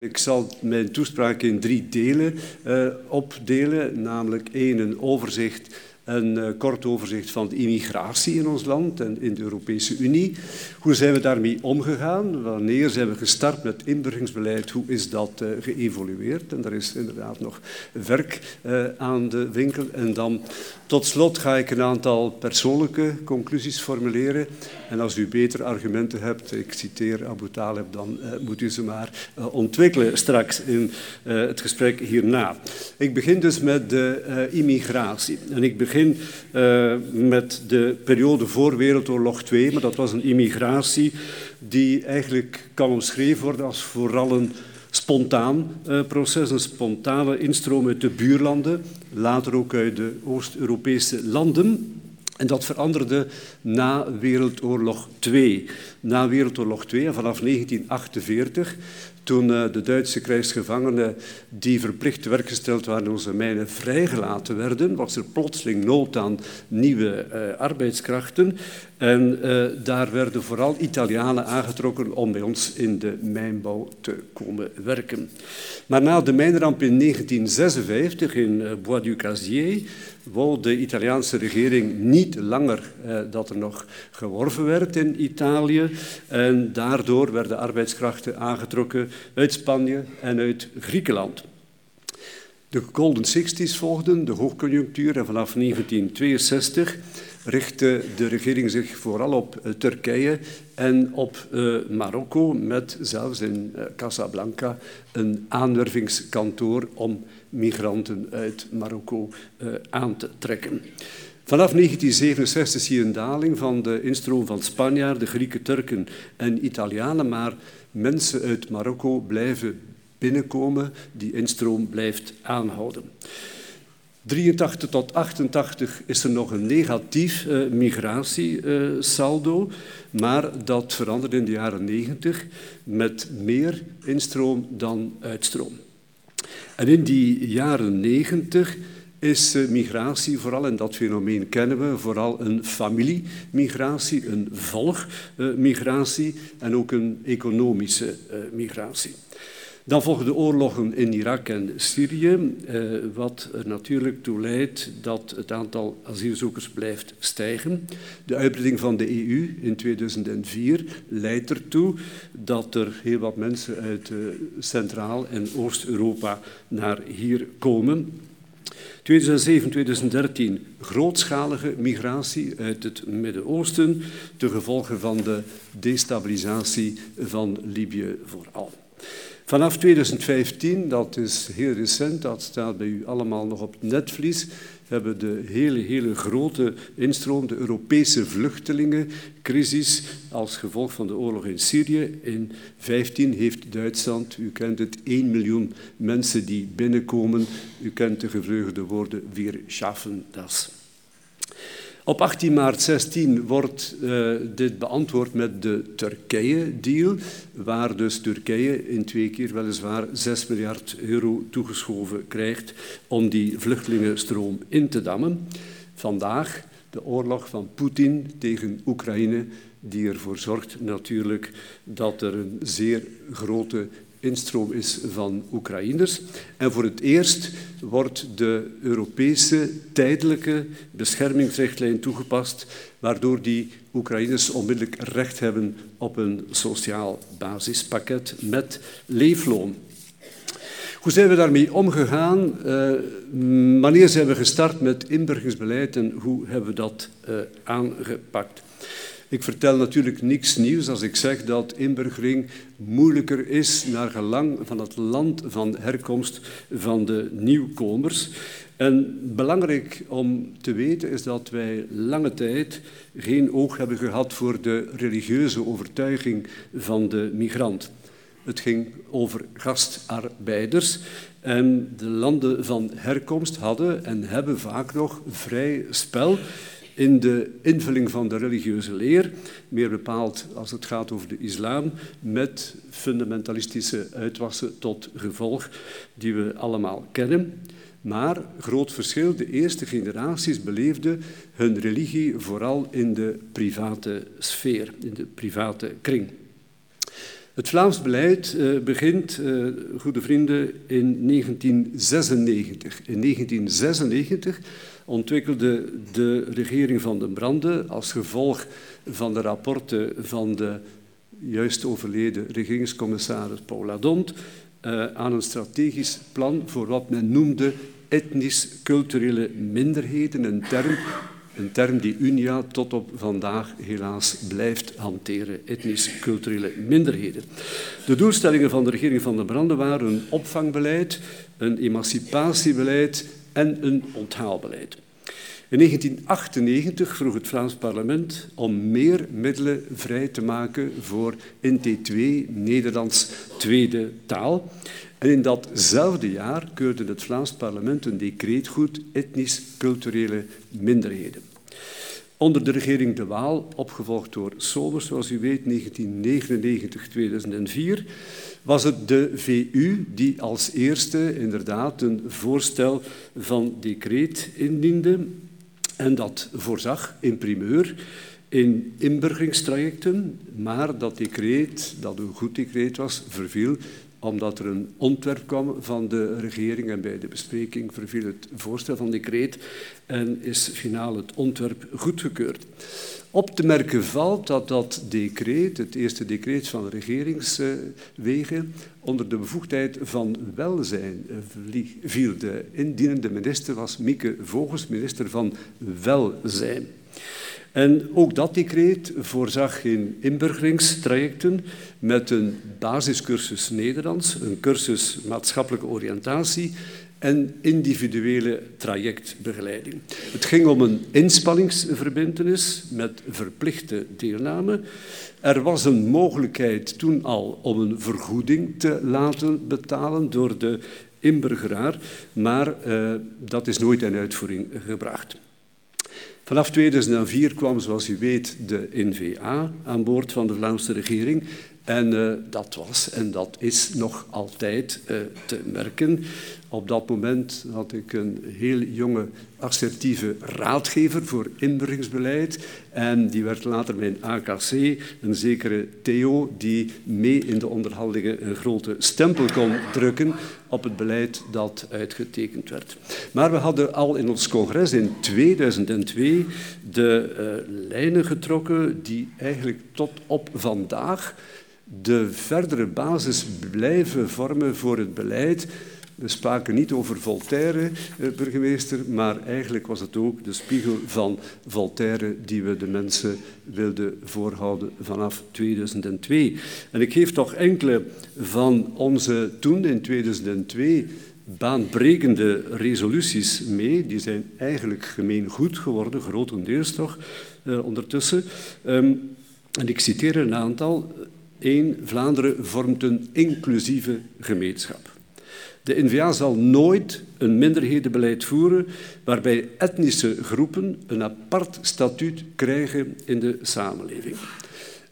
Ik zal mijn toespraak in drie delen uh, opdelen, namelijk één een overzicht een uh, kort overzicht van de immigratie in ons land en in de Europese Unie. Hoe zijn we daarmee omgegaan? Wanneer zijn we gestart met inburgeringsbeleid? Hoe is dat uh, geëvolueerd? En daar is inderdaad nog werk aan de winkel. En dan tot slot ga ik een aantal persoonlijke conclusies formuleren. En als u betere argumenten hebt, ik citeer Abu Talib, dan moet u ze maar ontwikkelen straks in het gesprek hierna. Ik begin dus met de immigratie. En ik begin uh, met de periode voor Wereldoorlog 2, maar dat was een immigratie die eigenlijk kan omschreven worden als vooral een spontaan uh, proces, een spontane instroom uit de buurlanden, later ook uit de Oost-Europese landen. En dat veranderde na Wereldoorlog 2. Na Wereldoorlog 2 en vanaf 1948 toen uh, de Duitse krijgsgevangenen die verplicht te werk gesteld waren in onze mijnen vrijgelaten werden, was er plotseling nood aan nieuwe uh, arbeidskrachten. En uh, daar werden vooral Italianen aangetrokken om bij ons in de mijnbouw te komen werken. Maar na de mijnramp in 1956 in Bois du Casier wou de Italiaanse regering niet langer eh, dat er nog geworven werd in Italië. En daardoor werden arbeidskrachten aangetrokken uit Spanje en uit Griekenland. De Golden Sixties volgden, de hoogconjunctuur, en vanaf 1962 richtte de regering zich vooral op uh, Turkije en op uh, Marokko, met zelfs in uh, Casablanca een aanwervingskantoor om migranten uit Marokko aan te trekken. Vanaf 1967 zie je een daling van de instroom van Spanjaarden, Grieken, Turken en Italianen, maar mensen uit Marokko blijven binnenkomen, die instroom blijft aanhouden. 83 tot 88 is er nog een negatief uh, migratiesaldo, uh, maar dat verandert in de jaren 90 met meer instroom dan uitstroom. En in die jaren 90 is uh, migratie vooral, en dat fenomeen kennen we, vooral een familiemigratie, een volgmigratie en ook een economische migratie. Dan volgen de oorlogen in Irak en Syrië, eh, wat er natuurlijk toe leidt dat het aantal asielzoekers blijft stijgen. De uitbreiding van de EU in 2004 leidt ertoe dat er heel wat mensen uit eh, Centraal- en Oost-Europa naar hier komen. 2007, 2013 grootschalige migratie uit het Midden-Oosten, ten gevolge van de destabilisatie van Libië vooral. Vanaf 2015, dat is heel recent, dat staat bij u allemaal nog op het netvlies, hebben de hele, hele grote instroom, de Europese vluchtelingencrisis als gevolg van de oorlog in Syrië. In 2015 heeft Duitsland, u kent het, 1 miljoen mensen die binnenkomen. U kent de gevleugelde woorden, wir schaffen das. Op 18 maart 16 wordt uh, dit beantwoord met de Turkije-deal, waar dus Turkije in twee keer weliswaar 6 miljard euro toegeschoven krijgt om die vluchtelingenstroom in te dammen. Vandaag de oorlog van Poetin tegen Oekraïne, die ervoor zorgt natuurlijk dat er een zeer grote instroom is van Oekraïners. En voor het eerst wordt de Europese tijdelijke beschermingsrichtlijn toegepast, waardoor die Oekraïners onmiddellijk recht hebben op een sociaal basispakket met leefloon. Hoe zijn we daarmee omgegaan? Uh, wanneer zijn we gestart met inburgeringsbeleid en hoe hebben we dat uh, aangepakt? Ik vertel natuurlijk niks nieuws als ik zeg dat inburgering moeilijker is naar gelang van het land van herkomst van de nieuwkomers. En belangrijk om te weten is dat wij lange tijd geen oog hebben gehad voor de religieuze overtuiging van de migrant. Het ging over gastarbeiders en de landen van herkomst hadden en hebben vaak nog vrij spel in de invulling van de religieuze leer, meer bepaald als het gaat over de islam, met fundamentalistische uitwassen tot gevolg die we allemaal kennen. Maar, groot verschil, de eerste generaties beleefden hun religie vooral in de private sfeer, in de private kring. Het Vlaams beleid uh, begint, uh, goede vrienden, in 1996. In 1996 ontwikkelde de regering van den Brande als gevolg van de rapporten van de juist overleden regeringscommissaris Paul Ladont uh, aan een strategisch plan voor wat men noemde etnisch-culturele minderheden, een term een term die UNIA tot op vandaag helaas blijft hanteren, etnisch-culturele minderheden. De doelstellingen van de regering van de Branden waren een opvangbeleid, een emancipatiebeleid en een onthaalbeleid. In 1998 vroeg het Vlaams parlement om meer middelen vrij te maken voor NT2, Nederlands tweede taal. En in datzelfde jaar keurde het Vlaams parlement een decreet goed etnisch-culturele minderheden. Onder de regering De Waal, opgevolgd door Somers, zoals u weet, 1999-2004, was het de VU die als eerste inderdaad een voorstel van decreet indiende en dat voorzag in primeur in inburgeringstrajecten, maar dat decreet, dat een goed decreet was, verviel omdat er een ontwerp kwam van de regering en bij de bespreking verviel het voorstel van decreet en is finaal het ontwerp goedgekeurd. Op te merken valt dat dat decreet, het eerste decreet van regeringswegen, onder de bevoegdheid van welzijn viel. De indienende minister was Mieke Vogels, minister van Welzijn. En ook dat decreet voorzag in inburgeringstrajecten met een basiscursus Nederlands, een cursus maatschappelijke oriëntatie en individuele trajectbegeleiding. Het ging om een inspanningsverbindenis met verplichte deelname. Er was een mogelijkheid toen al om een vergoeding te laten betalen door de inburgeraar, maar uh, dat is nooit in uitvoering gebracht. Vanaf 2004 kwam, zoals u weet, de NVA aan boord van de Vlaamse regering. En uh, dat was en dat is nog altijd uh, te merken. Op dat moment had ik een heel jonge, assertieve raadgever voor inburgeringsbeleid. En die werd later mijn AKC, een zekere Theo, die mee in de onderhandelingen een grote stempel kon drukken op het beleid dat uitgetekend werd. Maar we hadden al in ons congres in 2002 de uh, lijnen getrokken die eigenlijk tot op vandaag de verdere basis blijven vormen voor het beleid we spraken niet over Voltaire, eh, burgemeester, maar eigenlijk was het ook de spiegel van Voltaire die we de mensen wilden voorhouden vanaf 2002. En ik geef toch enkele van onze toen in 2002 baanbrekende resoluties mee. Die zijn eigenlijk gemeen goed geworden, grotendeels toch, eh, ondertussen. Um, en ik citeer een aantal. Eén, Vlaanderen vormt een inclusieve gemeenschap. De NVA zal nooit een minderhedenbeleid voeren waarbij etnische groepen een apart statuut krijgen in de samenleving.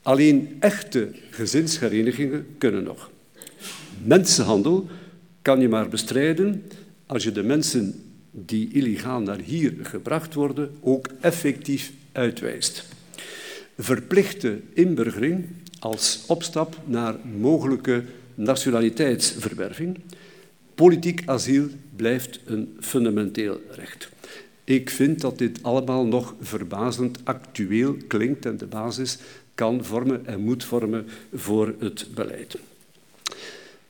Alleen echte gezinsherenigingen kunnen nog. Mensenhandel kan je maar bestrijden als je de mensen die illegaal naar hier gebracht worden ook effectief uitwijst. Verplichte inburgering als opstap naar mogelijke nationaliteitsverwerving Politiek asiel blijft een fundamenteel recht. Ik vind dat dit allemaal nog verbazend actueel klinkt en de basis kan vormen en moet vormen voor het beleid.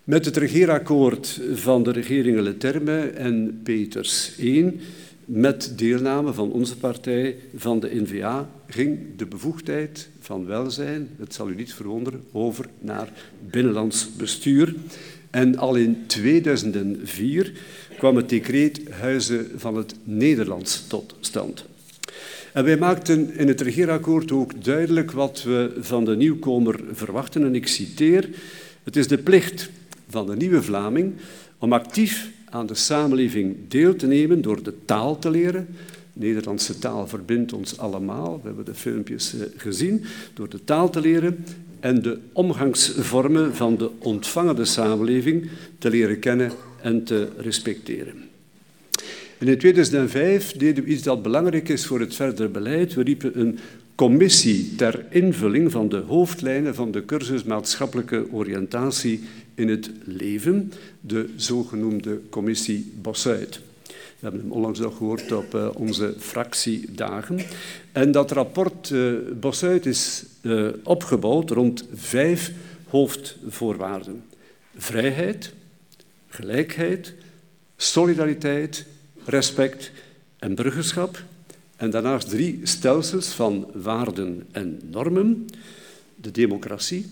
Met het regeerakkoord van de regeringen Leterme en Peters I, met deelname van onze partij, van de NVA, ging de bevoegdheid van welzijn, het zal u niet verwonderen, over naar binnenlands bestuur. En al in 2004 kwam het decreet Huizen van het Nederlands tot stand. En wij maakten in het regeerakkoord ook duidelijk wat we van de nieuwkomer verwachten. En ik citeer, het is de plicht van de nieuwe Vlaming om actief aan de samenleving deel te nemen door de taal te leren. De Nederlandse taal verbindt ons allemaal, we hebben de filmpjes eh, gezien. Door de taal te leren en de omgangsvormen van de ontvangende samenleving te leren kennen en te respecteren. in 2005 deden we iets dat belangrijk is voor het verdere beleid. We riepen een commissie ter invulling van de hoofdlijnen van de cursus maatschappelijke oriëntatie in het leven, de zogenoemde commissie Bossuit. We hebben hem onlangs nog gehoord op uh, onze fractiedagen. En dat rapport uh, Bossuit is uh, opgebouwd rond vijf hoofdvoorwaarden. Vrijheid, gelijkheid, solidariteit, respect en burgerschap. En daarnaast drie stelsels van waarden en normen. De democratie,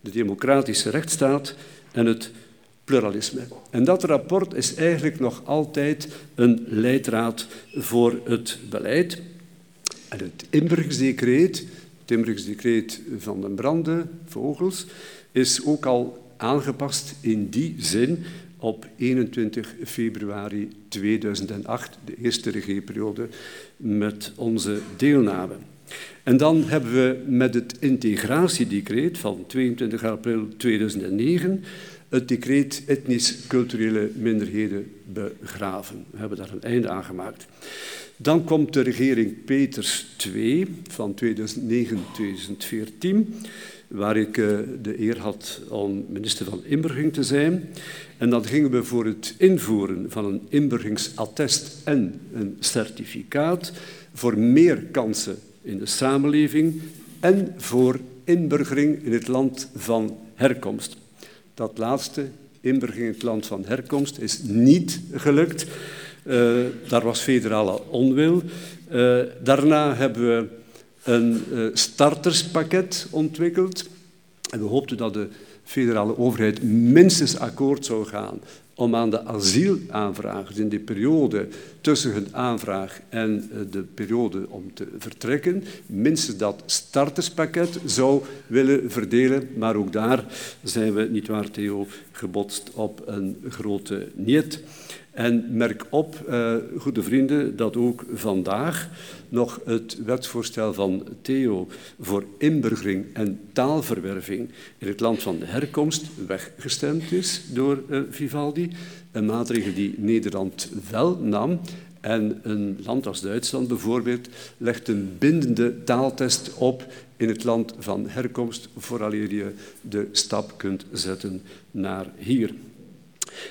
de democratische rechtsstaat en het pluralisme. En dat rapport is eigenlijk nog altijd een leidraad voor het beleid. En het inbrugsdecreet, het inbrugsdecreet van den Brande, Vogels, is ook al aangepast in die zin op 21 februari 2008, de eerste regeerperiode, met onze deelname. En dan hebben we met het integratiedecreet van 22 april 2009 het decreet etnisch-culturele minderheden begraven. We hebben daar een einde aan gemaakt. Dan komt de regering Peters II van 2009-2014, waar ik eh, de eer had om minister van Inburgering te zijn. En dan gingen we voor het invoeren van een inburgeringsattest en een certificaat voor meer kansen in de samenleving en voor inburgering in het land van herkomst. Dat laatste, inburgering in het land van herkomst, is niet gelukt. Uh, daar was federale onwil. Uh, daarna hebben we een uh, starterspakket ontwikkeld. En we hoopten dat de federale overheid minstens akkoord zou gaan om aan de asielaanvragers in de periode tussen hun aanvraag en eh, de periode om te vertrekken, minstens dat starterspakket zou willen verdelen. Maar ook daar zijn we, niet waar Theo, gebotst op een grote niet. En merk op, uh, goede vrienden, dat ook vandaag nog het wetsvoorstel van Theo voor inburgering en taalverwerving in het land van de herkomst weggestemd is door uh, Vivaldi. Een maatregel die Nederland wel nam. En een land als Duitsland bijvoorbeeld legt een bindende taaltest op in het land van herkomst, vooraleer je de stap kunt zetten naar hier.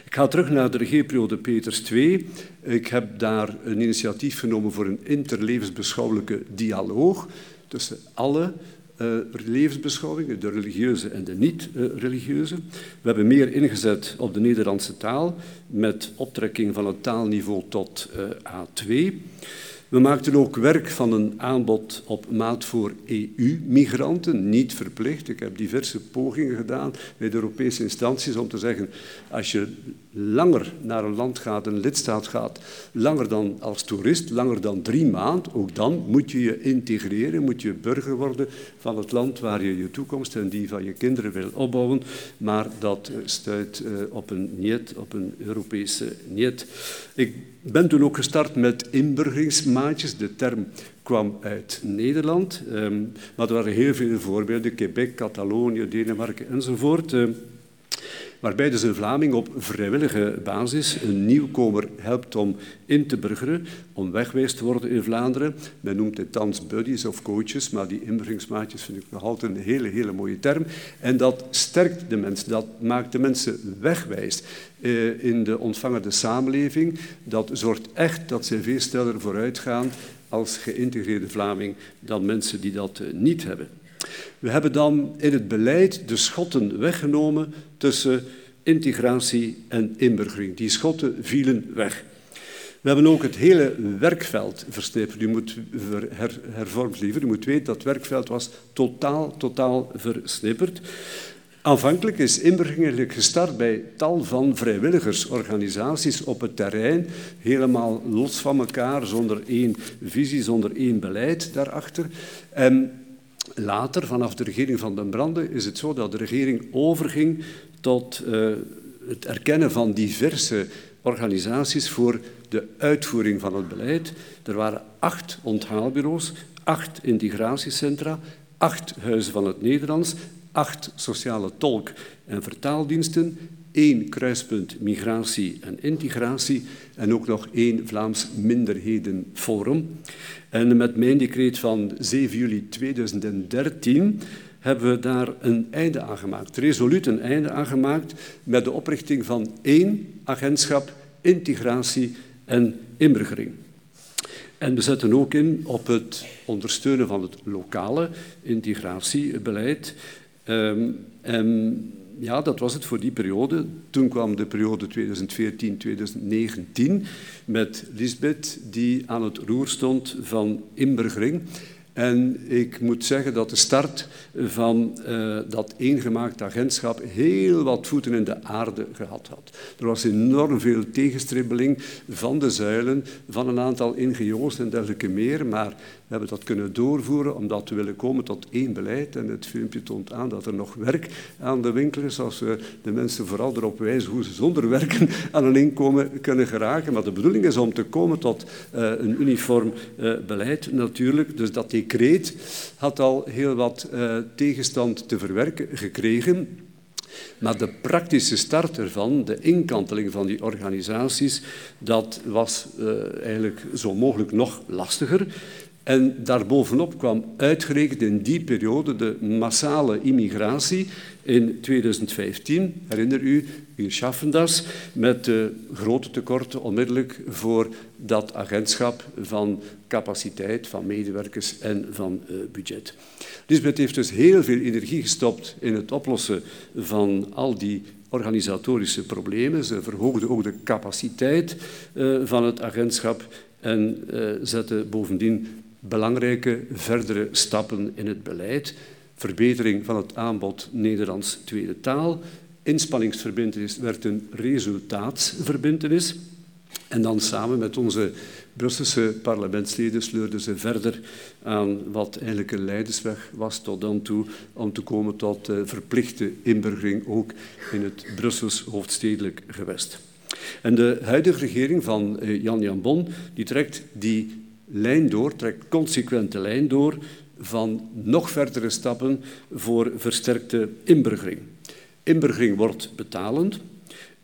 Ik ga terug naar de regeerperiode Peters II. Ik heb daar een initiatief genomen voor een interlevensbeschouwelijke dialoog tussen alle uh, levensbeschouwingen, de religieuze en de niet-religieuze. We hebben meer ingezet op de Nederlandse taal met optrekking van het taalniveau tot uh, A2. We maakten ook werk van een aanbod op maat voor EU-migranten, niet verplicht. Ik heb diverse pogingen gedaan bij de Europese instanties om te zeggen, als je langer naar een land gaat, een lidstaat gaat, langer dan als toerist, langer dan drie maanden, ook dan moet je je integreren, moet je burger worden van het land waar je je toekomst en die van je kinderen wil opbouwen. Maar dat stuit eh, op een niet, op een Europese niet. Ben toen ook gestart met inburgeringsmaatjes. De term kwam uit Nederland, ehm, maar er waren heel veel voorbeelden. Quebec, Catalonië, Denemarken enzovoort. Waarbij dus een Vlaming op vrijwillige basis een nieuwkomer helpt om in te burgeren, om wegwijs te worden in Vlaanderen. Men noemt het thans buddies of coaches, maar die inburgeringsmaatjes vind ik nog altijd een hele, hele mooie term. En dat sterkt de mensen, dat maakt de mensen wegwijs eh, in de ontvangende samenleving. Dat zorgt echt dat zij veel sneller vooruit gaan als geïntegreerde Vlaming dan mensen die dat eh, niet hebben. We hebben dan in het beleid de schotten weggenomen tussen integratie en inburgering. Die schotten vielen weg. We hebben ook het hele werkveld versnipperd. U moet her, hervormd liever. U moet weten dat het werkveld was totaal, totaal versnipperd. Aanvankelijk is inburgering gestart bij tal van vrijwilligersorganisaties op het terrein, helemaal los van elkaar, zonder één visie, zonder één beleid daarachter. Later, vanaf de regering van den Brande, is het zo dat de regering overging tot uh, het erkennen van diverse organisaties voor de uitvoering van het beleid. Er waren acht onthaalbureaus, acht integratiecentra, acht huizen van het Nederlands, acht sociale tolk- en vertaaldiensten, één kruispunt migratie en integratie en ook nog één Vlaams minderhedenforum. En met mijn decreet van 7 juli 2013 hebben we daar een einde aan gemaakt, resoluut een einde aan gemaakt met de oprichting van één agentschap integratie en inburgering. En we zetten ook in op het ondersteunen van het lokale integratiebeleid. Um, en ja, dat was het voor die periode. Toen kwam de periode 2014-2019 met Lisbeth, die aan het roer stond van inburgering. En ik moet zeggen dat de start van uh, dat eengemaakte agentschap heel wat voeten in de aarde gehad had. Er was enorm veel tegenstribbeling van de zuilen, van een aantal NGO's en dergelijke meer, maar hebben dat kunnen doorvoeren omdat we willen komen tot één beleid. En het filmpje toont aan dat er nog werk aan de winkel is, als we de mensen vooral erop wijzen hoe ze zonder werken aan een inkomen kunnen geraken. Maar de bedoeling is om te komen tot uh, een uniform uh, beleid natuurlijk. Dus dat decreet had al heel wat uh, tegenstand te verwerken gekregen. Maar de praktische start ervan, de inkanteling van die organisaties, dat was eigenlijk zo mogelijk nog lastiger. En daarbovenop kwam uitgerekend in die periode de massale immigratie in 2015. Herinner u, wir schaffen das, met de grote tekorten onmiddellijk voor dat agentschap van capaciteit, van medewerkers en van uh, budget. Lisbeth heeft dus heel veel energie gestopt in het oplossen van al die organisatorische problemen. Ze verhoogde ook de capaciteit uh, van het agentschap en uh, zette bovendien belangrijke verdere stappen in het beleid. Verbetering van het aanbod Nederlands tweede taal. Inspanningsverbintenis werd een resultaatsverbintenis. En dan samen met onze Brusselse parlementsleden sleurden ze verder aan wat eigenlijk een leidersweg was tot dan toe om te komen tot uh, verplichte inburgering ook in het Brussels hoofdstedelijk gewest. En de huidige regering van uh, Jan Jan Bon die trekt die lijn door, trekt consequente lijn door van nog verdere stappen voor versterkte inburgering. Inburgering wordt betalend.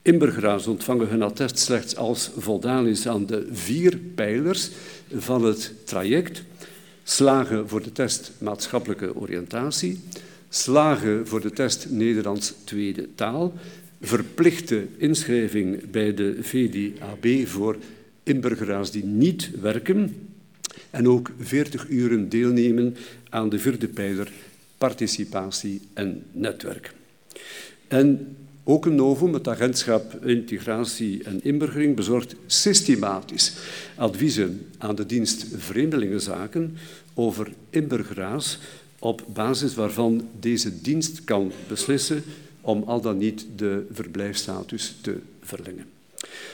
Inburgeraars ontvangen hun attest slechts als voldaan is aan de vier pijlers van het traject. Slagen voor de test maatschappelijke oriëntatie, slagen voor de test Nederlands tweede taal, verplichte inschrijving bij de VDAB voor inburgeraars die niet werken en ook 40 uren deelnemen aan de vierde pijler participatie en netwerk. En ook een novum, het agentschap Integratie en Inburgering, bezorgt systematisch adviezen aan de dienst Vreemdelingenzaken over inburgeraars op basis waarvan deze dienst kan beslissen om al dan niet de verblijfstatus te verlengen.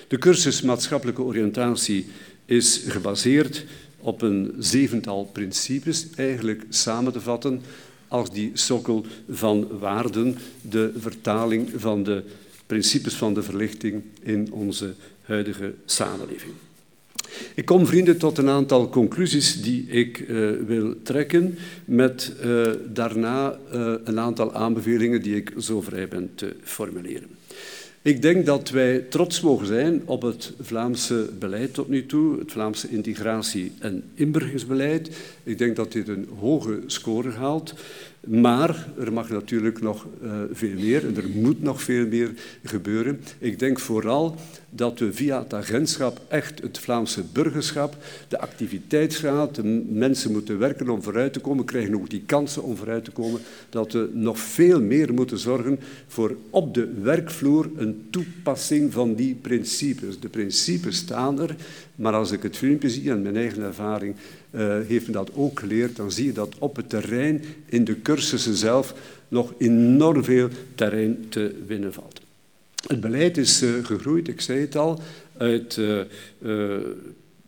De cursus Maatschappelijke Oriëntatie is gebaseerd op een zevental principes, eigenlijk samen te vatten als die sokkel van waarden, de vertaling van de principes van de verlichting in onze huidige samenleving. Ik kom, vrienden, tot een aantal conclusies die ik uh, wil trekken, met uh, daarna uh, een aantal aanbevelingen die ik zo vrij ben te formuleren. Ik denk dat wij trots mogen zijn op het Vlaamse beleid tot nu toe, het Vlaamse integratie- en inburgeringsbeleid. Ik denk dat dit een hoge score haalt. Maar er mag natuurlijk nog uh, veel meer en er moet nog veel meer gebeuren. Ik denk vooral dat we via het agentschap echt het Vlaamse burgerschap, de activiteitsgraad, de mensen moeten werken om vooruit te komen, krijgen ook die kansen om vooruit te komen, dat we nog veel meer moeten zorgen voor op de werkvloer een toepassing van die principes. De principes staan er, maar als ik het filmpje zie en mijn eigen ervaring heeft me dat ook geleerd, dan zie je dat op het terrein, in de cursussen zelf, nog enorm veel terrein te winnen valt. Het beleid is uh, gegroeid, ik zei het al, uit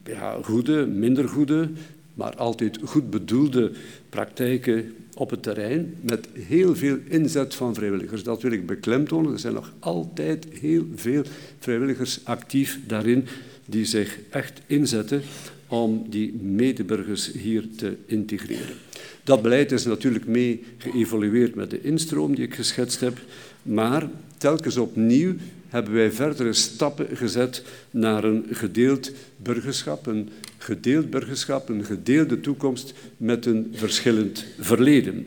ja, goede, minder goede, maar altijd goed bedoelde praktijken op het terrein met heel veel inzet van vrijwilligers. Dat wil ik beklemtonen. Er zijn nog altijd heel veel vrijwilligers actief daarin die zich echt inzetten om die medeburgers hier te integreren. Dat beleid is natuurlijk mee geëvolueerd met de instroom die ik geschetst heb, maar telkens opnieuw hebben wij verdere stappen gezet naar een gedeeld burgerschap, een gedeeld burgerschap, een gedeelde toekomst met een verschillend verleden.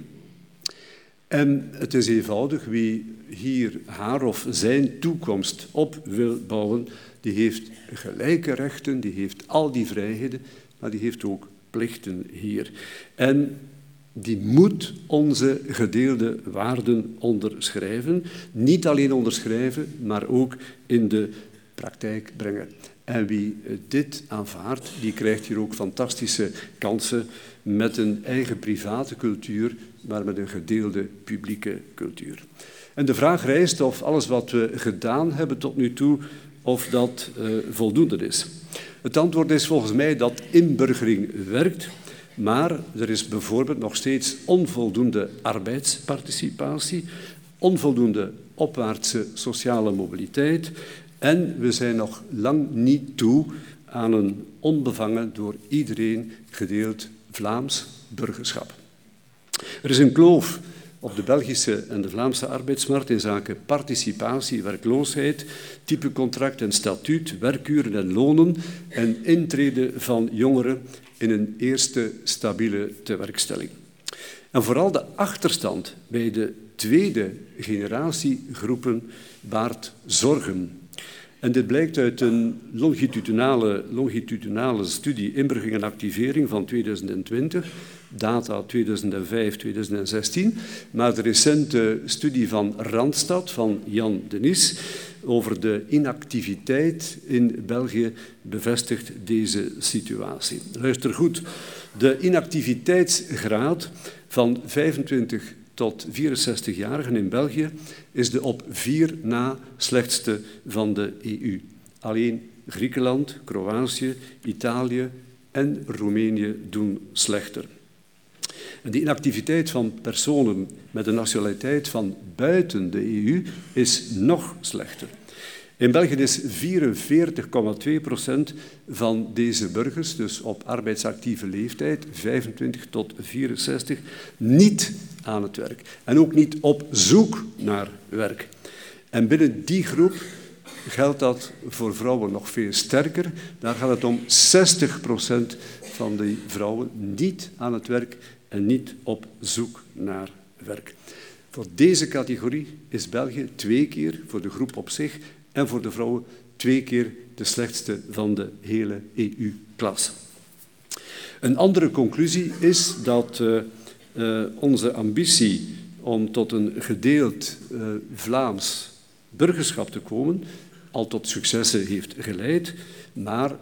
En het is eenvoudig, wie hier haar of zijn toekomst op wil bouwen, die heeft gelijke rechten, die heeft al die vrijheden, maar die heeft ook plichten hier. En die moet onze gedeelde waarden onderschrijven. Niet alleen onderschrijven, maar ook in de praktijk brengen. En wie dit aanvaardt, die krijgt hier ook fantastische kansen met een eigen private cultuur, maar met een gedeelde publieke cultuur. En de vraag rijst of alles wat we gedaan hebben tot nu toe, of dat uh, voldoende is. Het antwoord is volgens mij dat inburgering werkt, maar er is bijvoorbeeld nog steeds onvoldoende arbeidsparticipatie, onvoldoende opwaartse sociale mobiliteit en we zijn nog lang niet toe aan een onbevangen door iedereen gedeeld Vlaams burgerschap. Er is een kloof op de Belgische en de Vlaamse arbeidsmarkt in zaken participatie, werkloosheid, typecontract en statuut, werkuren en lonen en intrede van jongeren in een eerste stabiele tewerkstelling. En vooral de achterstand bij de tweede generatie groepen baart zorgen. En dit blijkt uit een longitudinale, longitudinale studie inburgering en activering van 2020, data 2005-2016, maar de recente studie van Randstad van Jan Denis over de inactiviteit in België bevestigt deze situatie. Luister goed, de inactiviteitsgraad van 25 tot 64-jarigen in België is de op vier na slechtste van de EU. Alleen Griekenland, Kroatië, Italië en Roemenië doen slechter. En de inactiviteit van personen met een nationaliteit van buiten de EU is nog slechter. In België is 44,2 procent van deze burgers, dus op arbeidsactieve leeftijd, 25 tot 64, niet aan het werk. En ook niet op zoek naar werk. En binnen die groep geldt dat voor vrouwen nog veel sterker. Daar gaat het om 60 procent van die vrouwen niet aan het werk en niet op zoek naar werk. Voor deze categorie is België twee keer, voor de groep op zich en voor de vrouwen, twee keer de slechtste van de hele EU-klas. Een andere conclusie is dat uh, uh, onze ambitie om tot een gedeeld uh, Vlaams burgerschap te komen al tot successen heeft geleid, maar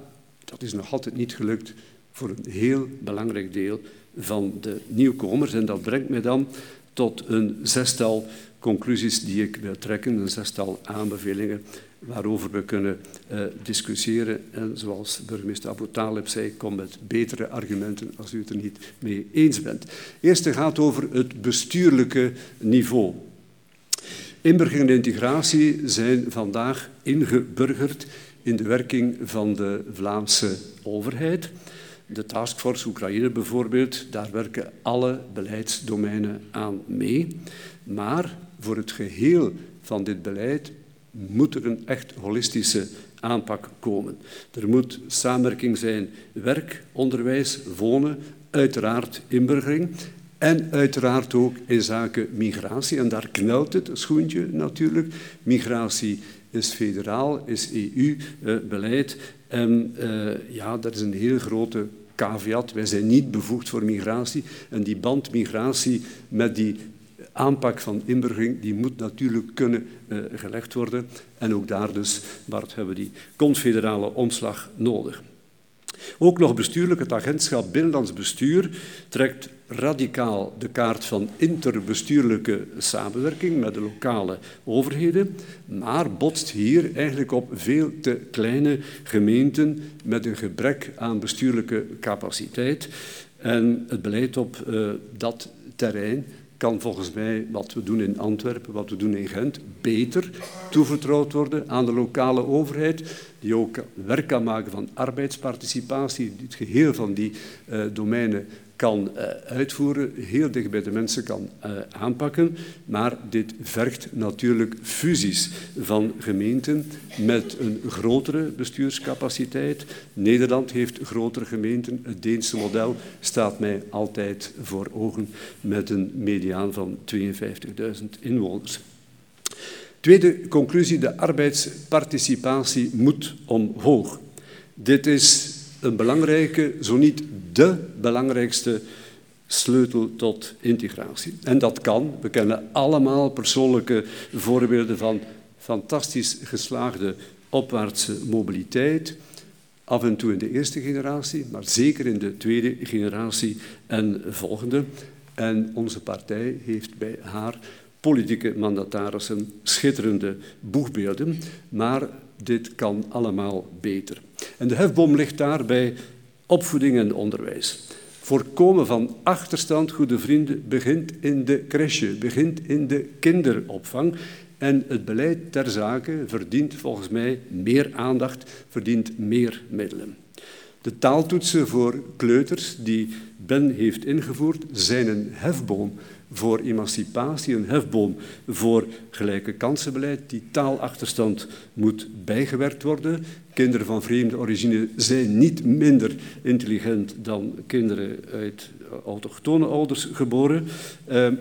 dat is nog altijd niet gelukt voor een heel belangrijk deel van de nieuwkomers. En dat brengt mij dan tot een zestal conclusies die ik wil trekken, een zestal aanbevelingen waarover we kunnen uh, discussiëren. En zoals burgemeester Abu Talib zei, kom met betere argumenten als u het er niet mee eens bent. Eerste gaat over het bestuurlijke niveau. Inburgering en integratie zijn vandaag ingeburgerd in de werking van de Vlaamse overheid. De taskforce Oekraïne bijvoorbeeld, daar werken alle beleidsdomeinen aan mee. Maar voor het geheel van dit beleid moet er een echt holistische aanpak komen. Er moet samenwerking zijn, werk, onderwijs, wonen, uiteraard inburgering en uiteraard ook in zaken migratie. En daar knelt het schoentje natuurlijk. Migratie is federaal, is EU-beleid. En uh, ja, dat is een heel grote Wij zijn niet bevoegd voor migratie. En die band migratie met die aanpak van inburgering die moet natuurlijk kunnen uh, gelegd worden. En ook daar dus, Bart, hebben we die confederale omslag nodig. Ook nog bestuurlijk, het agentschap Binnenlands Bestuur trekt radicaal de kaart van interbestuurlijke samenwerking met de lokale overheden, maar botst hier eigenlijk op veel te kleine gemeenten met een gebrek aan bestuurlijke capaciteit. En het beleid op uh, dat terrein kan volgens mij wat we doen in Antwerpen, wat we doen in Gent, beter toevertrouwd worden aan de lokale overheid, die ook werk kan maken van arbeidsparticipatie, het geheel van die uh, domeinen kan uh, uitvoeren, heel dicht bij de mensen kan uh, aanpakken. Maar dit vergt natuurlijk fusies van gemeenten met een grotere bestuurscapaciteit. Nederland heeft grotere gemeenten. Het Deense model staat mij altijd voor ogen met een mediaan van 52.000 inwoners. Tweede conclusie, de arbeidsparticipatie moet omhoog. Dit is een belangrijke, zo niet de belangrijkste sleutel tot integratie. En dat kan, we kennen allemaal persoonlijke voorbeelden van fantastisch geslaagde opwaartse mobiliteit. Af en toe in de eerste generatie, maar zeker in de tweede generatie en volgende. En onze partij heeft bij haar politieke mandatarissen schitterende boegbeelden, maar dit kan allemaal beter. En de hefboom ligt daar bij opvoeding en onderwijs. Voorkomen van achterstand, goede vrienden, begint in de crèche, begint in de kinderopvang. En het beleid ter zake verdient volgens mij meer aandacht, verdient meer middelen. De taaltoetsen voor kleuters die Ben heeft ingevoerd zijn een hefboom voor emancipatie, een hefboom voor gelijke kansenbeleid. Die taalachterstand moet bijgewerkt worden. Kinderen van vreemde origine zijn niet minder intelligent dan kinderen uit autochtone ouders geboren. Ehm,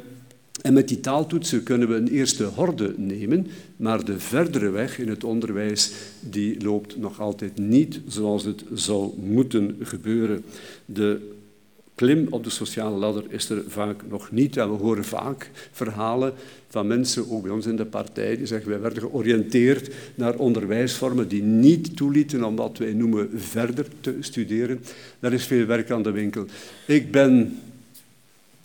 en met die taaltoetsen kunnen we een eerste horde nemen, maar de verdere weg in het onderwijs die loopt nog altijd niet zoals het zou moeten gebeuren. De klim op de sociale ladder is er vaak nog niet. En we horen vaak verhalen van mensen, ook bij ons in de partij, die zeggen wij werden georiënteerd naar onderwijsvormen die niet toelieten om wat wij noemen verder te studeren. Daar is veel werk aan de winkel. Ik ben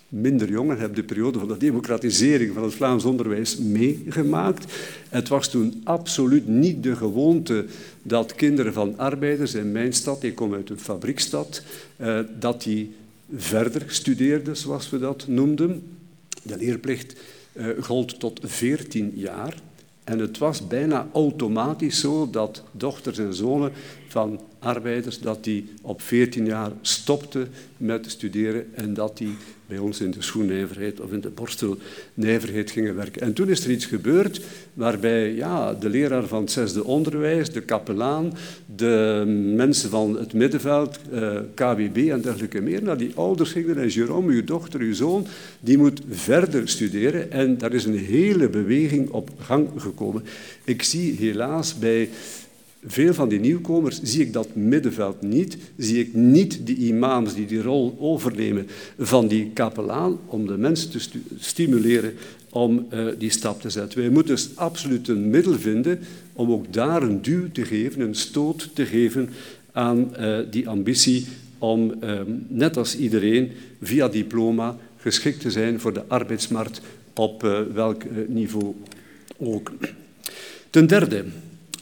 minder jong en heb de periode van de democratisering van het Vlaams onderwijs meegemaakt. Het was toen absoluut niet de gewoonte dat kinderen van arbeiders in mijn stad, ik kom uit een fabriekstad, eh, dat die verder studeerden, zoals we dat noemden. De leerplicht uh, gold tot 14 jaar. En het was bijna automatisch zo dat dochters en zonen van arbeiders dat die op 14 jaar stopten met studeren en dat die ons in de schoennijverheid of in de borstelnijverheid gingen werken. En toen is er iets gebeurd waarbij ja, de leraar van het zesde onderwijs, de kapelaan, de mensen van het middenveld, eh, KWB en dergelijke meer, naar die ouders gingen en Jerome, uw dochter, uw zoon, die moet verder studeren. En daar is een hele beweging op gang gekomen. Ik zie helaas bij veel van die nieuwkomers zie ik dat middenveld niet. Zie ik niet die imams die die rol overnemen van die kapelaan om de mensen te stimuleren om uh, die stap te zetten. Wij moeten dus absoluut een middel vinden om ook daar een duw te geven, een stoot te geven aan uh, die ambitie om, uh, net als iedereen, via diploma geschikt te zijn voor de arbeidsmarkt op welk niveau ook. Ten derde,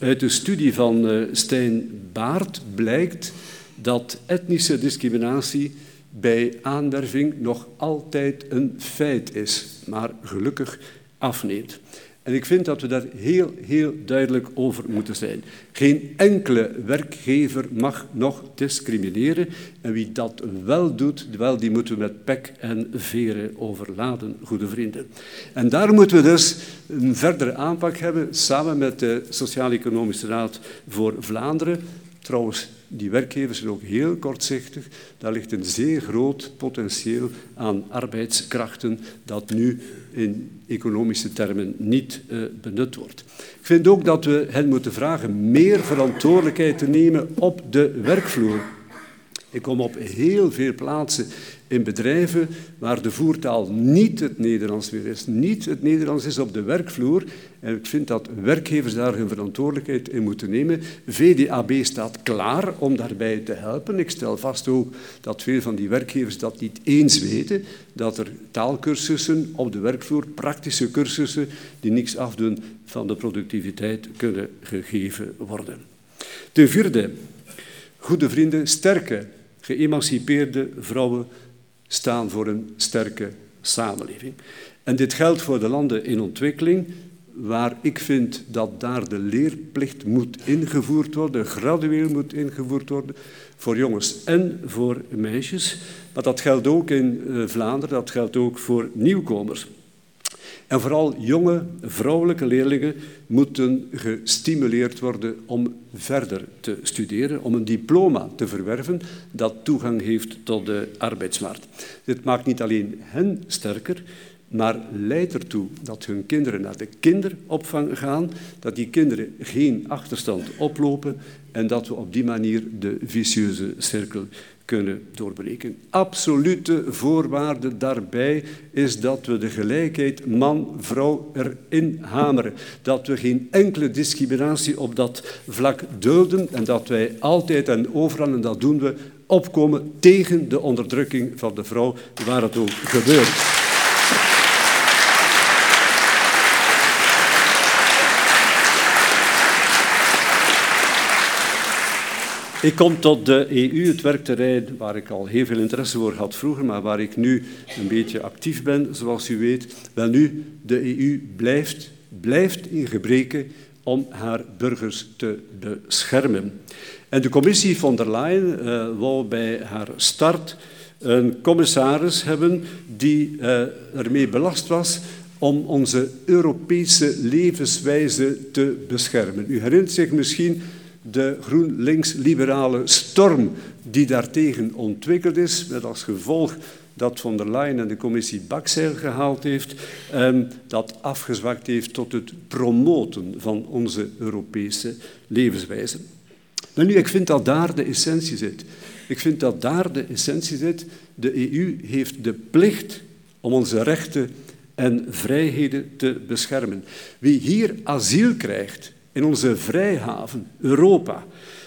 uit de studie van uh, Stijn Baart blijkt dat etnische discriminatie bij aanwerving nog altijd een feit is, maar gelukkig afneemt. En ik vind dat we daar heel, heel duidelijk over moeten zijn. Geen enkele werkgever mag nog discrimineren. En wie dat wel doet, wel, die moeten we met pek en veren overladen, goede vrienden. En daar moeten we dus een verdere aanpak hebben, samen met de Sociaal-Economische Raad voor Vlaanderen. Trouwens, die werkgevers zijn ook heel kortzichtig. Daar ligt een zeer groot potentieel aan arbeidskrachten dat nu in economische termen niet uh, benut wordt. Ik vind ook dat we hen moeten vragen meer verantwoordelijkheid te nemen op de werkvloer. Ik kom op heel veel plaatsen in bedrijven waar de voertaal niet het Nederlands meer is, niet het Nederlands is op de werkvloer. En ik vind dat werkgevers daar hun verantwoordelijkheid in moeten nemen. VDAB staat klaar om daarbij te helpen. Ik stel vast ook dat veel van die werkgevers dat niet eens weten, dat er taalkursussen op de werkvloer, praktische cursussen, die niks afdoen van de productiviteit, kunnen gegeven worden. Ten vierde, goede vrienden, sterke, geëmancipeerde vrouwen staan voor een sterke samenleving. En dit geldt voor de landen in ontwikkeling, waar ik vind dat daar de leerplicht moet ingevoerd worden, gradueel moet ingevoerd worden, voor jongens en voor meisjes. Maar dat geldt ook in eh, Vlaanderen, dat geldt ook voor nieuwkomers. En vooral jonge vrouwelijke leerlingen moeten gestimuleerd worden om verder te studeren, om een diploma te verwerven dat toegang heeft tot de arbeidsmarkt. Dit maakt niet alleen hen sterker, maar leidt ertoe dat hun kinderen naar de kinderopvang gaan, dat die kinderen geen achterstand oplopen en dat we op die manier de vicieuze cirkel kunnen doorbreken. Absolute voorwaarde daarbij is dat we de gelijkheid man-vrouw erin hameren. Dat we geen enkele discriminatie op dat vlak dulden en dat wij altijd en overal, en dat doen we, opkomen tegen de onderdrukking van de vrouw, waar het ook gebeurt. Ik kom tot de EU, het werkterrein waar ik al heel veel interesse voor had vroeger, maar waar ik nu een beetje actief ben, zoals u weet. Wel nu, de EU blijft, blijft in gebreken om haar burgers te beschermen. En de commissie von der Leyen uh, wou bij haar start een commissaris hebben die uh, ermee belast was om onze Europese levenswijze te beschermen. U herinnert zich misschien de GroenLinks-liberale storm die daartegen ontwikkeld is, met als gevolg dat von der Leyen en de commissie Bakzeil gehaald heeft, ehm, dat afgezwakt heeft tot het promoten van onze Europese levenswijze. Maar nu, ik vind dat daar de essentie zit. Ik vind dat daar de essentie zit. De EU heeft de plicht om onze rechten en vrijheden te beschermen. Wie hier asiel krijgt, in onze vrijhaven, Europa,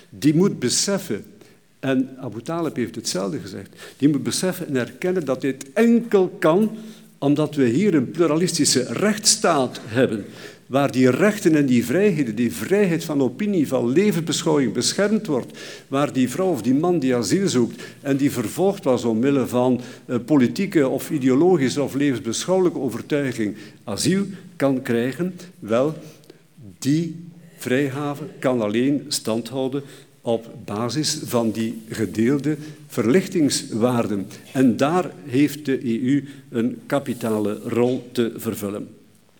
die moet beseffen, en Abu Talib heeft hetzelfde gezegd, die moet beseffen en erkennen dat dit enkel kan omdat we hier een pluralistische rechtsstaat hebben, waar die rechten en die vrijheden, die vrijheid van opinie, van levensbeschouwing beschermd wordt, waar die vrouw of die man die asiel zoekt en die vervolgd was omwille van uh, politieke of ideologische of levensbeschouwelijke overtuiging asiel kan krijgen, wel, die vrijhaven kan alleen standhouden op basis van die gedeelde verlichtingswaarden. En daar heeft de EU een kapitale rol te vervullen.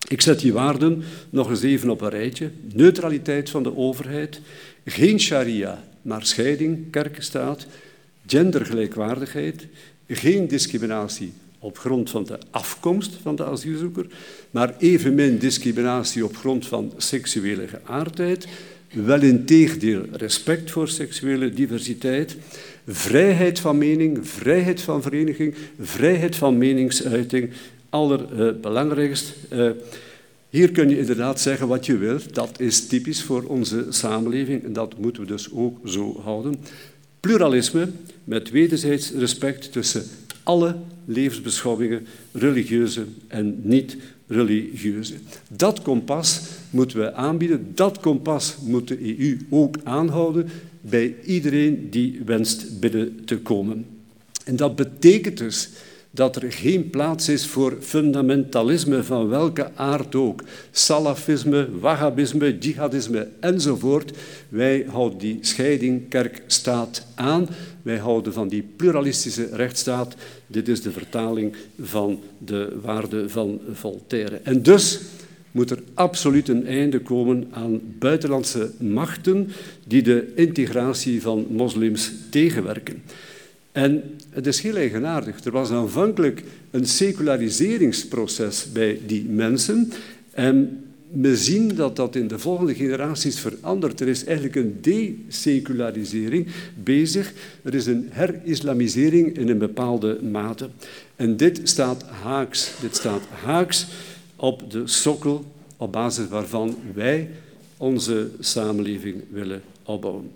Ik zet die waarden nog eens even op een rijtje. Neutraliteit van de overheid, geen sharia, maar scheiding, kerkenstaat, gendergelijkwaardigheid, geen discriminatie op grond van de afkomst van de asielzoeker, maar evenmin discriminatie op grond van seksuele geaardheid, wel in tegendeel respect voor seksuele diversiteit, vrijheid van mening, vrijheid van vereniging, vrijheid van meningsuiting, allerbelangrijkst. Uh, hier kun je inderdaad zeggen wat je wilt, dat is typisch voor onze samenleving en dat moeten we dus ook zo houden. Pluralisme met wederzijds respect tussen alle levensbeschouwingen, religieuze en niet-religieuze. Dat kompas moeten we aanbieden, dat kompas moet de EU ook aanhouden bij iedereen die wenst binnen te komen. En dat betekent dus dat er geen plaats is voor fundamentalisme van welke aard ook. Salafisme, wahhabisme, jihadisme enzovoort. Wij houden die scheiding kerk-staat aan. Wij houden van die pluralistische rechtsstaat. Dit is de vertaling van de waarden van Voltaire. En dus moet er absoluut een einde komen aan buitenlandse machten die de integratie van moslims tegenwerken. En het is heel eigenaardig. Er was aanvankelijk een seculariseringsproces bij die mensen. En we zien dat dat in de volgende generaties verandert. Er is eigenlijk een desecularisering bezig. Er is een herislamisering in een bepaalde mate. En dit staat haaks. Dit staat haaks op de sokkel op basis waarvan wij onze samenleving willen opbouwen.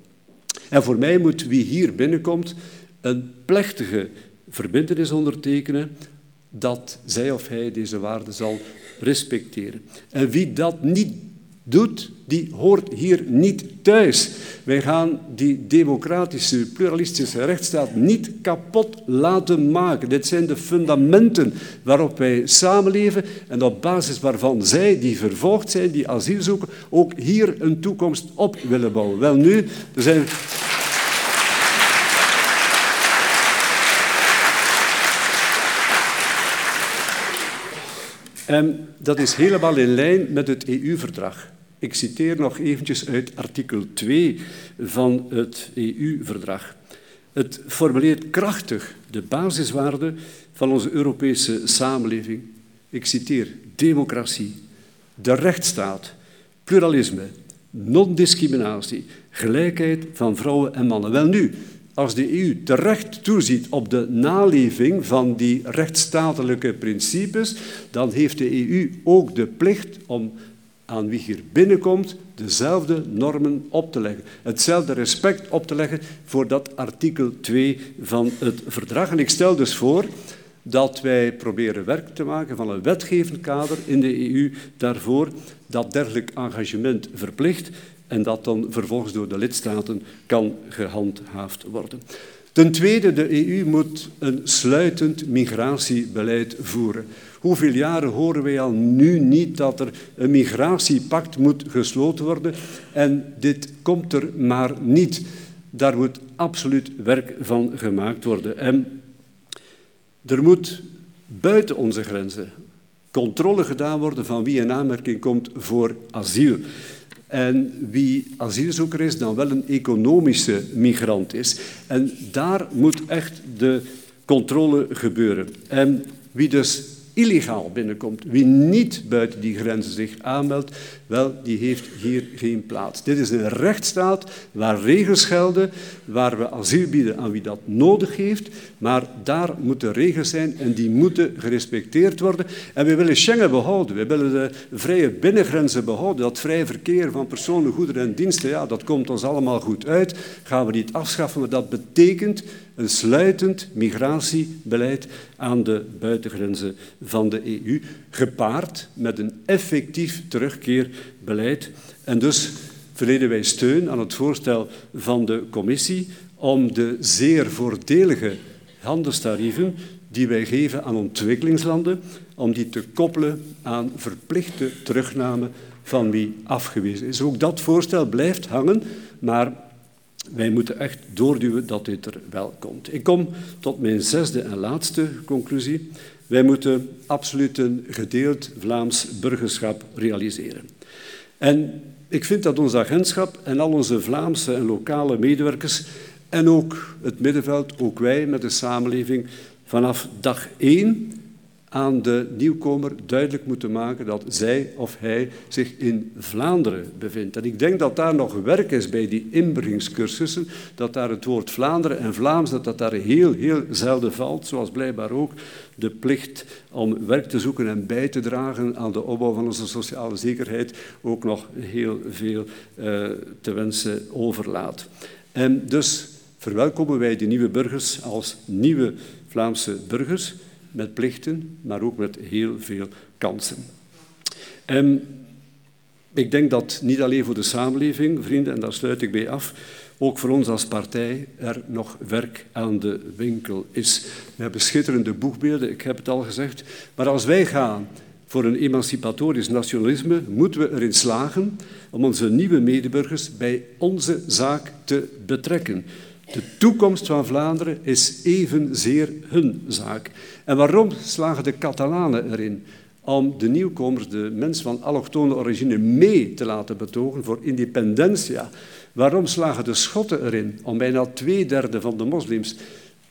En voor mij moet wie hier binnenkomt een plechtige verbindenis ondertekenen dat zij of hij deze waarden zal respecteren. En wie dat niet doet, die hoort hier niet thuis. Wij gaan die democratische, pluralistische rechtsstaat niet kapot laten maken. Dit zijn de fundamenten waarop wij samenleven en op basis waarvan zij die vervolgd zijn, die asiel zoeken, ook hier een toekomst op willen bouwen. Wel nu, er zijn... En dat is helemaal in lijn met het EU-verdrag. Ik citeer nog eventjes uit artikel 2 van het EU-verdrag. Het formuleert krachtig de basiswaarden van onze Europese samenleving. Ik citeer democratie, de rechtsstaat, pluralisme, non-discriminatie, gelijkheid van vrouwen en mannen. Wel nu, als de EU terecht toeziet op de naleving van die rechtsstatelijke principes, dan heeft de EU ook de plicht om aan wie hier binnenkomt dezelfde normen op te leggen. Hetzelfde respect op te leggen voor dat artikel 2 van het verdrag. En ik stel dus voor dat wij proberen werk te maken van een wetgevend kader in de EU daarvoor dat dergelijk engagement verplicht en dat dan vervolgens door de lidstaten kan gehandhaafd worden. Ten tweede, de EU moet een sluitend migratiebeleid voeren. Hoeveel jaren horen wij al nu niet dat er een migratiepact moet gesloten worden en dit komt er maar niet. Daar moet absoluut werk van gemaakt worden. En er moet buiten onze grenzen controle gedaan worden van wie in aanmerking komt voor asiel. En wie asielzoeker is, dan wel een economische migrant is. En daar moet echt de controle gebeuren. En wie dus illegaal binnenkomt, wie niet buiten die grenzen zich aanmeldt, wel, die heeft hier geen plaats. Dit is een rechtsstaat waar regels gelden, waar we asiel bieden aan wie dat nodig heeft, maar daar moeten regels zijn en die moeten gerespecteerd worden. En we willen Schengen behouden, we willen de vrije binnengrenzen behouden, dat vrije verkeer van personen, goederen en diensten, ja, dat komt ons allemaal goed uit, gaan we niet afschaffen, maar dat betekent een sluitend migratiebeleid aan de buitengrenzen van de EU, gepaard met een effectief terugkeerbeleid. En dus verleden wij steun aan het voorstel van de commissie om de zeer voordelige handelstarieven die wij geven aan ontwikkelingslanden, om die te koppelen aan verplichte terugname van wie afgewezen is. Ook dat voorstel blijft hangen, maar wij moeten echt doorduwen dat dit er wel komt. Ik kom tot mijn zesde en laatste conclusie. Wij moeten absoluut een gedeeld Vlaams burgerschap realiseren. En ik vind dat ons agentschap en al onze Vlaamse en lokale medewerkers en ook het middenveld, ook wij met de samenleving, vanaf dag één aan de nieuwkomer duidelijk moeten maken dat zij of hij zich in Vlaanderen bevindt. En ik denk dat daar nog werk is bij die inbrengingscursussen, dat daar het woord Vlaanderen en Vlaams, dat dat daar heel, heel zelden valt, zoals blijkbaar ook de plicht om werk te zoeken en bij te dragen aan de opbouw van onze sociale zekerheid ook nog heel veel uh, te wensen overlaat. En dus verwelkomen wij die nieuwe burgers als nieuwe Vlaamse burgers met plichten, maar ook met heel veel kansen. En ik denk dat niet alleen voor de samenleving, vrienden, en daar sluit ik bij af, ook voor ons als partij er nog werk aan de winkel is. We hebben schitterende boegbeelden, ik heb het al gezegd, maar als wij gaan voor een emancipatorisch nationalisme, moeten we erin slagen om onze nieuwe medeburgers bij onze zaak te betrekken. De toekomst van Vlaanderen is evenzeer hun zaak. En waarom slagen de Catalanen erin? Om de nieuwkomers, de mensen van allochtone origine, mee te laten betogen voor independentia. Waarom slagen de Schotten erin om bijna twee derde van de moslims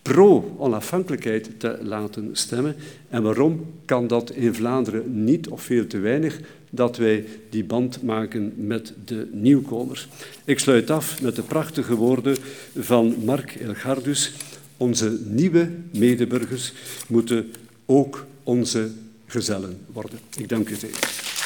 pro-onafhankelijkheid te laten stemmen? En waarom kan dat in Vlaanderen niet of veel te weinig? Dat wij die band maken met de nieuwkomers. Ik sluit af met de prachtige woorden van Mark Elgardus. Onze nieuwe medeburgers moeten ook onze gezellen worden. Ik dank u zeer.